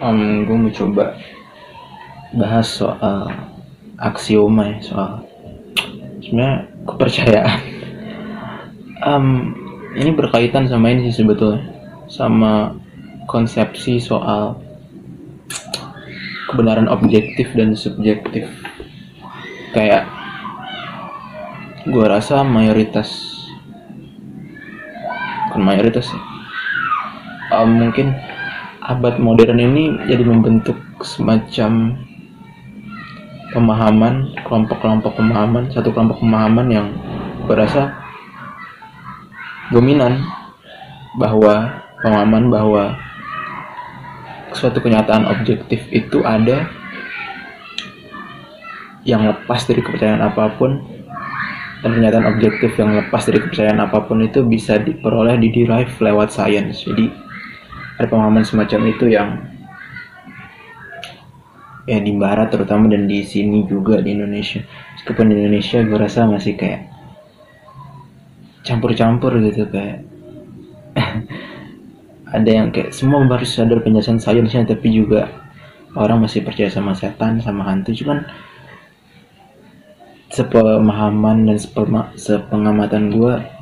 um, gue mau coba bahas soal aksioma ya soal sebenarnya kepercayaan. Um, ini berkaitan sama ini sih sebetulnya sama konsepsi soal kebenaran objektif dan subjektif. Kayak gue rasa mayoritas bukan mayoritas ya um, mungkin abad modern ini jadi membentuk semacam pemahaman kelompok-kelompok pemahaman satu kelompok pemahaman yang berasa dominan bahwa pemahaman bahwa suatu kenyataan objektif itu ada yang lepas dari kepercayaan apa pun dan kenyataan objektif yang lepas dari kepercayaan apa pun itu bisa diperoleh di derive lewat sains. Jadi ada pemahaman semacam itu yang ya di barat terutama dan di sini juga di Indonesia. Meskipun di Indonesia gue rasa masih kayak campur-campur gitu kayak ada yang kayak semua harus sadar penjelasan sainsnya tapi juga orang masih percaya sama setan sama hantu. Cuman sepemahaman dan sepengamatan gue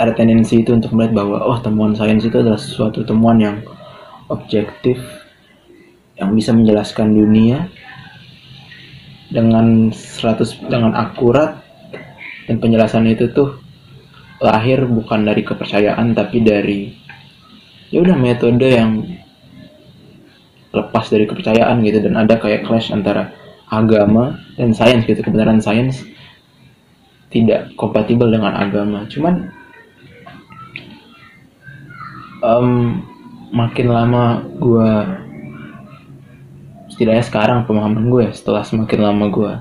ada tendensi itu untuk melihat bahwa oh temuan sains itu adalah sesuatu temuan yang objektif yang bisa menjelaskan dunia dengan 100 dengan akurat dan penjelasan itu tuh lahir bukan dari kepercayaan tapi dari ya udah metode yang lepas dari kepercayaan gitu. Dan ada kayak clash antara agama dan sains gitu. Kebenaran sains tidak kompatibel dengan agama. Cuman um, makin lama gue setidaknya sekarang pemahaman gue setelah semakin lama gue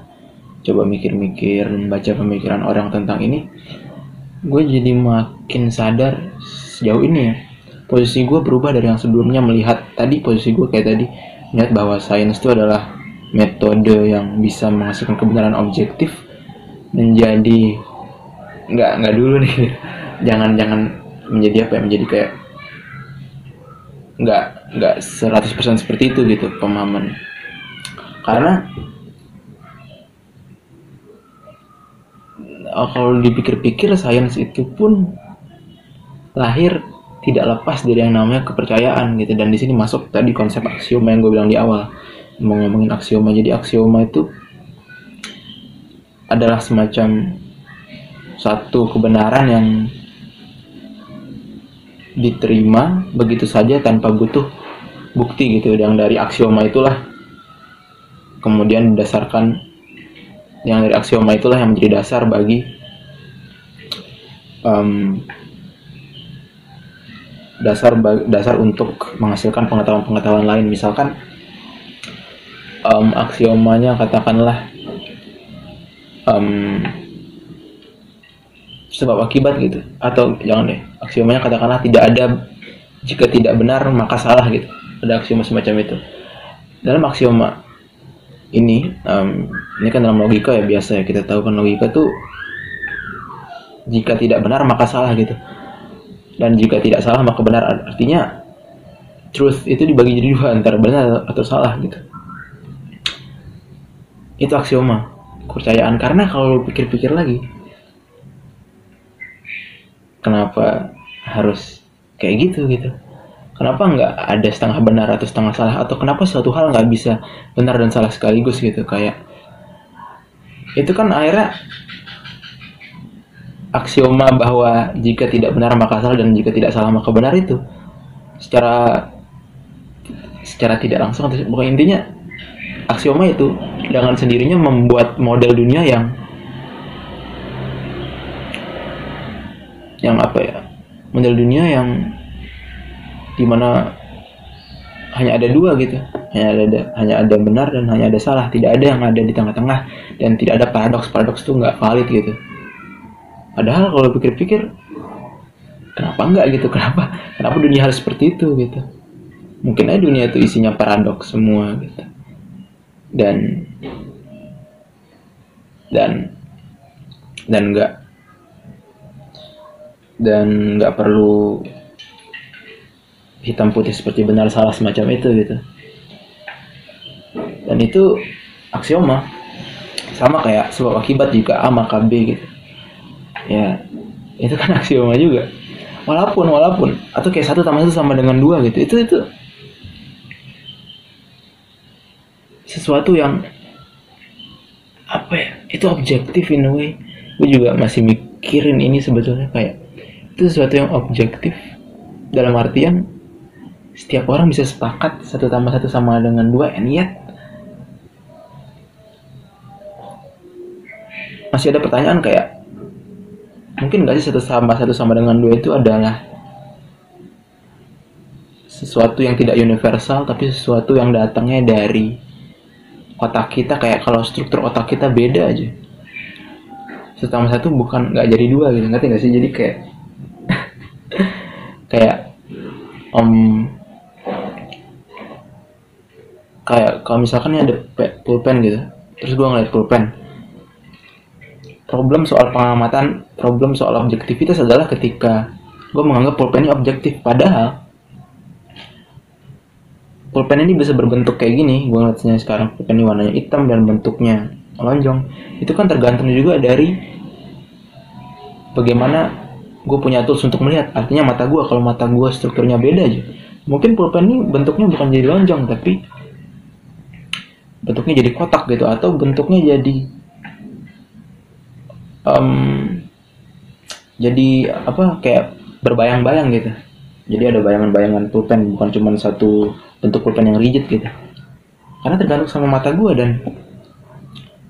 coba mikir-mikir membaca pemikiran orang tentang ini gue jadi makin sadar sejauh ini ya. Posisi gue berubah dari yang sebelumnya melihat tadi posisi gue kayak tadi melihat bahwa sains itu adalah metode yang bisa menghasilkan kebenaran objektif menjadi nggak nggak dulu nih. Jangan jangan menjadi apa ya menjadi kayak nggak nggak 100% seperti itu gitu pemahaman. Karena oh, kalau dipikir-pikir sains itu pun lahir tidak lepas dari yang namanya kepercayaan gitu. Dan di sini masuk tadi konsep aksioma yang gue bilang di awal. Mau ngomongin aksioma jadi aksioma itu adalah semacam satu kebenaran yang diterima begitu saja tanpa butuh bukti gitu. Yang dari aksioma itulah. Kemudian berdasarkan yang dari aksioma itulah yang menjadi dasar bagi um, dasar dasar untuk menghasilkan pengetahuan-pengetahuan lain. Misalkan um, aksiomanya katakanlah um, sebab akibat gitu. Atau jangan deh aksiomanya katakanlah tidak ada jika tidak benar maka salah gitu. Ada aksioma semacam itu. Dalam aksioma ini um, ini kan dalam logika ya biasa ya. Kita tahu kan logika tuh jika tidak benar maka salah gitu. Dan jika tidak salah maka benar. Artinya truth itu dibagi jadi dua antara benar atau salah gitu. Itu aksioma kepercayaan. Karena kalau pikir-pikir lagi kenapa harus kayak gitu gitu? Kenapa nggak ada setengah benar atau setengah salah? Atau kenapa suatu hal nggak bisa benar dan salah sekaligus gitu? Kayak itu kan akhirnya aksioma bahwa jika tidak benar maka salah dan jika tidak salah maka benar itu. Secara secara tidak langsung atau bukan intinya aksioma itu dengan sendirinya membuat model dunia yang yang apa ya model dunia yang di mana hanya ada dua gitu. Hanya ada hanya ada benar dan hanya ada salah. Tidak ada yang ada di tengah-tengah dan tidak ada paradoks paradoks itu nggak valid gitu. Padahal kalau pikir-pikir kenapa enggak gitu? Kenapa kenapa dunia harus seperti itu gitu? Mungkin aja dunia itu isinya paradoks semua gitu. Dan dan dan enggak dan nggak perlu hitam putih seperti benar salah semacam itu gitu. Dan itu aksioma. Sama kayak sebab akibat juga A maka B gitu. Ya itu kan aksioma juga. Walaupun walaupun. Atau kayak satu tambah satu sama dengan dua gitu. Itu itu sesuatu yang apa ya? Itu objektif in a way. Gue juga masih mikirin ini sebetulnya kayak itu sesuatu yang objektif. Dalam artian setiap orang bisa sepakat satu tambah satu sama dengan dua and yet masih ada pertanyaan kayak mungkin gak sih satu tambah satu sama dengan dua itu adalah sesuatu yang tidak universal tapi sesuatu yang datangnya dari otak kita kayak kalau struktur otak kita beda aja. Satu tambah satu bukan nggak jadi dua gitu ngerti nggak sih? Jadi kayak kayak um, kayak kalau misalkan ini ada pulpen gitu terus gue ngeliat pulpen. Problem soal pengamatan problem soal objektivitas adalah ketika gue menganggap pulpen ini objektif padahal pulpen ini bisa berbentuk kayak gini gue ngeliatnya sekarang pulpen ini warnanya hitam dan bentuknya lonjong. Itu kan tergantung juga dari bagaimana gue punya tools untuk melihat. Artinya mata gue kalau mata gue strukturnya beda aja mungkin pulpen ini bentuknya bukan jadi lonjong tapi bentuknya jadi kotak gitu atau bentuknya jadi um, jadi apa kayak berbayang-bayang gitu. Jadi ada bayangan-bayangan pulpen bukan cuma satu bentuk pulpen yang rigid gitu. Karena tergantung sama mata gue dan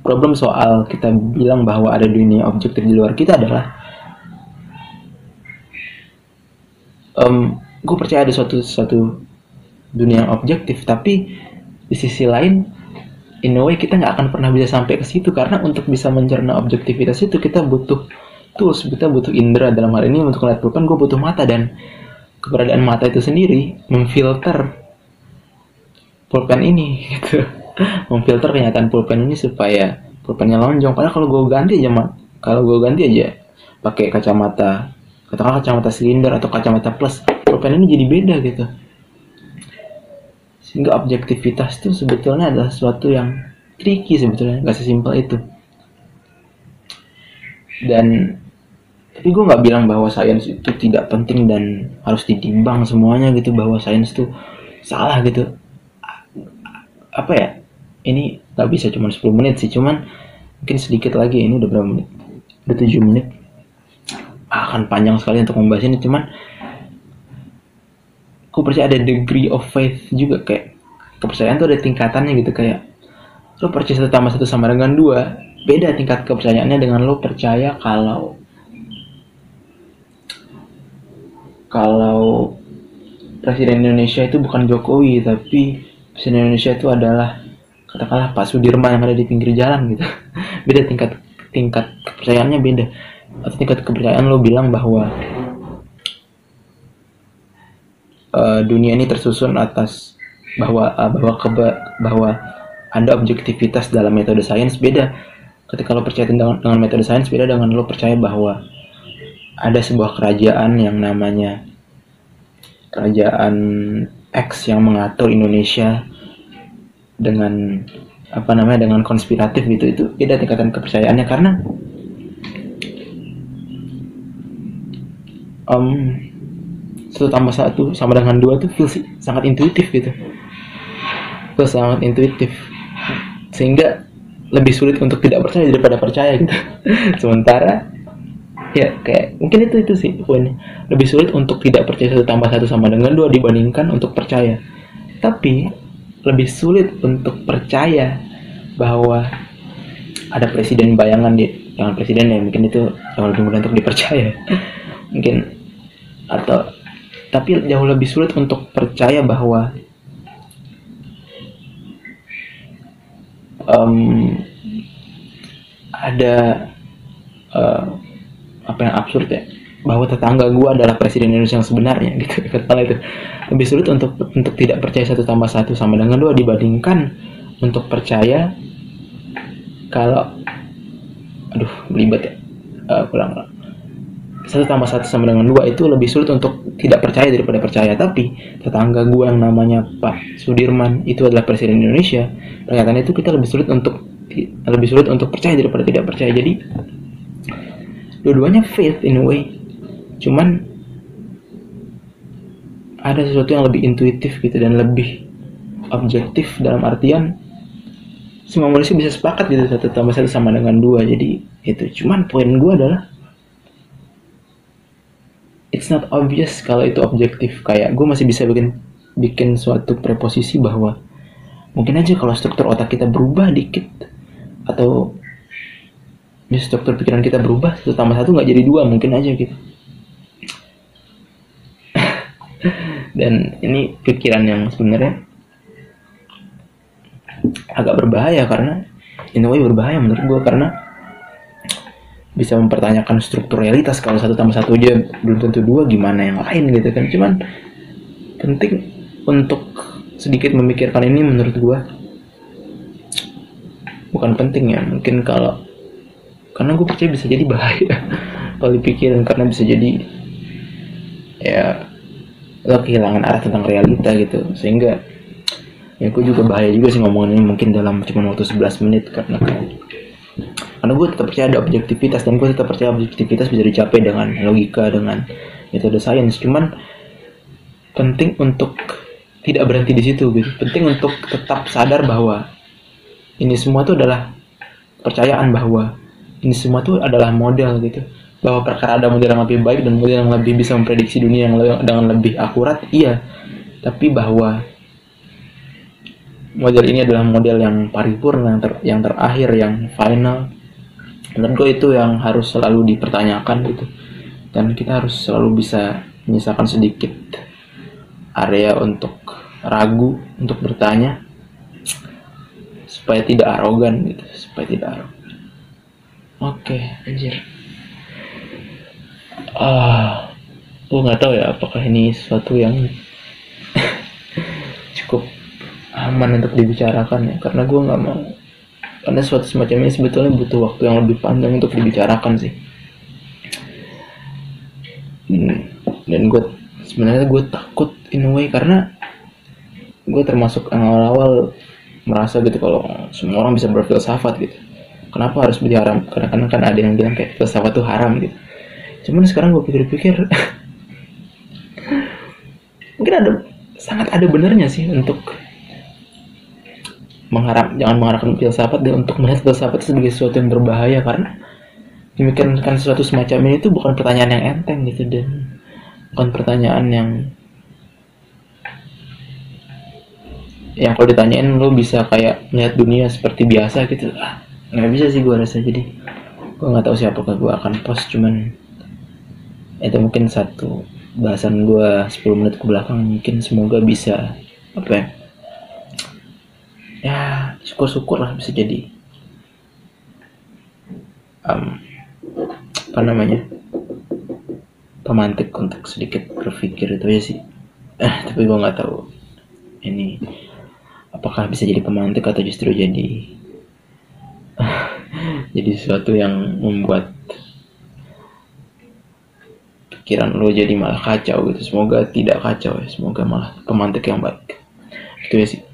problem soal kita bilang bahwa ada dunia objektif di luar kita adalah um, gue percaya ada suatu suatu dunia yang objektif tapi di sisi lain in a way kita nggak akan pernah bisa sampai ke situ karena untuk bisa mencerna objektivitas itu kita butuh tools kita butuh indera. Dalam hal ini untuk melihat pulpen gue butuh mata dan keberadaan mata itu sendiri memfilter pulpen ini gitu. Memfilter kenyataan pulpen ini supaya pulpennya lonjong. Padahal kalau gue ganti aja kalau gue ganti aja pakai kacamata katakanlah kacamata silinder atau kacamata plus pulpen ini jadi beda gitu. Sehingga objektivitas itu sebetulnya adalah sesuatu yang tricky sebetulnya nggak sesimpel itu. Dan tapi gue nggak bilang bahwa sains itu tidak penting dan harus ditimbang semuanya gitu bahwa sains itu salah gitu. Apa ya? Ini nggak bisa cuma 10 menit sih cuman mungkin sedikit lagi ini udah berapa menit? Udah 7 menit akan panjang sekali untuk membahas ini cuman aku percaya ada degree of faith juga kayak kepercayaan tuh ada tingkatannya gitu kayak lo percaya satu tambah satu sama dengan dua beda tingkat kepercayaannya dengan lo percaya kalau kalau presiden Indonesia itu bukan Jokowi tapi presiden Indonesia itu adalah katakanlah Pak Sudirman yang ada di pinggir jalan gitu. Beda tingkat tingkat kepercayaannya beda atau tingkat kepercayaan lo bilang bahwa uh, dunia ini tersusun atas bahwa uh, bahwa keba, bahwa ada objektivitas dalam metode sains beda. Ketika lo percaya dengan, dengan metode sains beda dengan lo percaya bahwa ada sebuah kerajaan yang namanya kerajaan X yang mengatur Indonesia dengan apa namanya dengan konspiratif gitu. Itu beda tingkatan kepercayaannya. Karena um, satu tambah satu sama dengan dua tuh feel sangat intuitif gitu. Feel sangat intuitif. Sehingga lebih sulit untuk tidak percaya daripada percaya gitu. Sementara ya kayak mungkin itu itu sih poinnya. Lebih sulit untuk tidak percaya satu tambah satu sama dengan dua dibandingkan untuk percaya. Tapi lebih sulit untuk percaya bahwa ada presiden bayangan di jangan presiden ya mungkin itu yang lebih mudah untuk dipercaya. Mungkin atau tapi jauh lebih sulit untuk percaya bahwa um, ada uh, apa yang absurd ya? Bahwa tetangga gue adalah presiden Indonesia yang sebenarnya gitu. Kata itu. Lebih sulit untuk untuk tidak percaya satu tambah satu sama dengan dua dibandingkan untuk percaya kalau aduh belibet ya. Uh, pulang satu tambah satu sama dengan dua itu lebih sulit untuk tidak percaya daripada percaya. Tapi tetangga gue yang namanya Pak Sudirman itu adalah presiden Indonesia ternyata itu kita lebih sulit untuk lebih sulit untuk percaya daripada tidak percaya. Jadi dua-duanya faith in a way. Cuman ada sesuatu yang lebih intuitif gitu dan lebih objektif dalam artian semua manusia bisa sepakat gitu satu tambah satu sama dengan dua. Jadi itu. Cuman poin gue adalah it's not obvious kalau itu objektif. Kayak gue masih bisa bikin bikin suatu preposisi bahwa mungkin aja kalau struktur otak kita berubah dikit atau ya struktur pikiran kita berubah satu tambah satu nggak jadi dua mungkin aja gitu. Dan ini pikiran yang sebenarnya agak berbahaya karena in a way berbahaya menurut gue karena bisa mempertanyakan struktur realitas kalau satu tambah satu aja belum tentu dua gimana yang lain gitu kan. Cuman penting untuk sedikit memikirkan ini menurut gua bukan penting ya mungkin kalau karena gue percaya bisa jadi bahaya. Kalau dipikirin karena bisa jadi ya lo kehilangan arah tentang realita gitu. Sehingga ya gue juga bahaya juga sih ngomongin ini mungkin dalam cuma waktu 11 menit karena karena gue tetap percaya ada objektivitas dan gue tetap percaya objektivitas bisa dicapai dengan logika dengan metode sains. Cuman penting untuk tidak berhenti di situ gitu. Penting untuk tetap sadar bahwa ini semua itu adalah percayaan bahwa ini semua itu adalah model gitu. Bahwa perkara ada model yang lebih baik dan model yang lebih bisa memprediksi dunia yang dengan lebih akurat iya. Tapi bahwa model ini adalah model yang paripurna yang, ter, yang terakhir yang final menurut gue itu yang harus selalu dipertanyakan gitu. Dan kita harus selalu bisa menyisakan sedikit area untuk ragu untuk bertanya supaya tidak arogan gitu supaya tidak arogan. Oke anjir. Ah gue nggak tahu ya apakah ini sesuatu yang cukup aman untuk dibicarakan ya. Karena gue nggak mau karena suatu semacam ini sebetulnya butuh waktu yang lebih panjang untuk dibicarakan sih. Hmm, dan gue sebenarnya gue takut in a way karena gue termasuk yang awal-awal merasa gitu kalau semua orang bisa berfilsafat gitu. Kenapa harus bicara karena kan, ada yang bilang kayak filsafat itu haram gitu. Cuman sekarang gue pikir-pikir mungkin ada sangat ada benernya sih untuk mengharap jangan mengharapkan filsafat dan untuk melihat filsafat sebagai sesuatu yang berbahaya karena memikirkan sesuatu semacam ini itu bukan pertanyaan yang enteng gitu dan bukan pertanyaan yang yang kalau ditanyain lo bisa kayak melihat dunia seperti biasa gitu. Ah nggak bisa sih gue rasa jadi gue nggak tahu siapa ke gue akan post cuman itu mungkin satu bahasan gue 10 menit ke belakang mungkin semoga bisa apa ya ya syukur-syukur lah bisa jadi. Um, apa namanya? Pemantik untuk sedikit berpikir itu ya sih. Eh tapi gue nggak tahu ini apakah bisa jadi pemantik atau justru jadi jadi sesuatu yang membuat pikiran lo jadi malah kacau gitu. Semoga tidak kacau ya semoga malah pemantik yang baik. Itu ya sih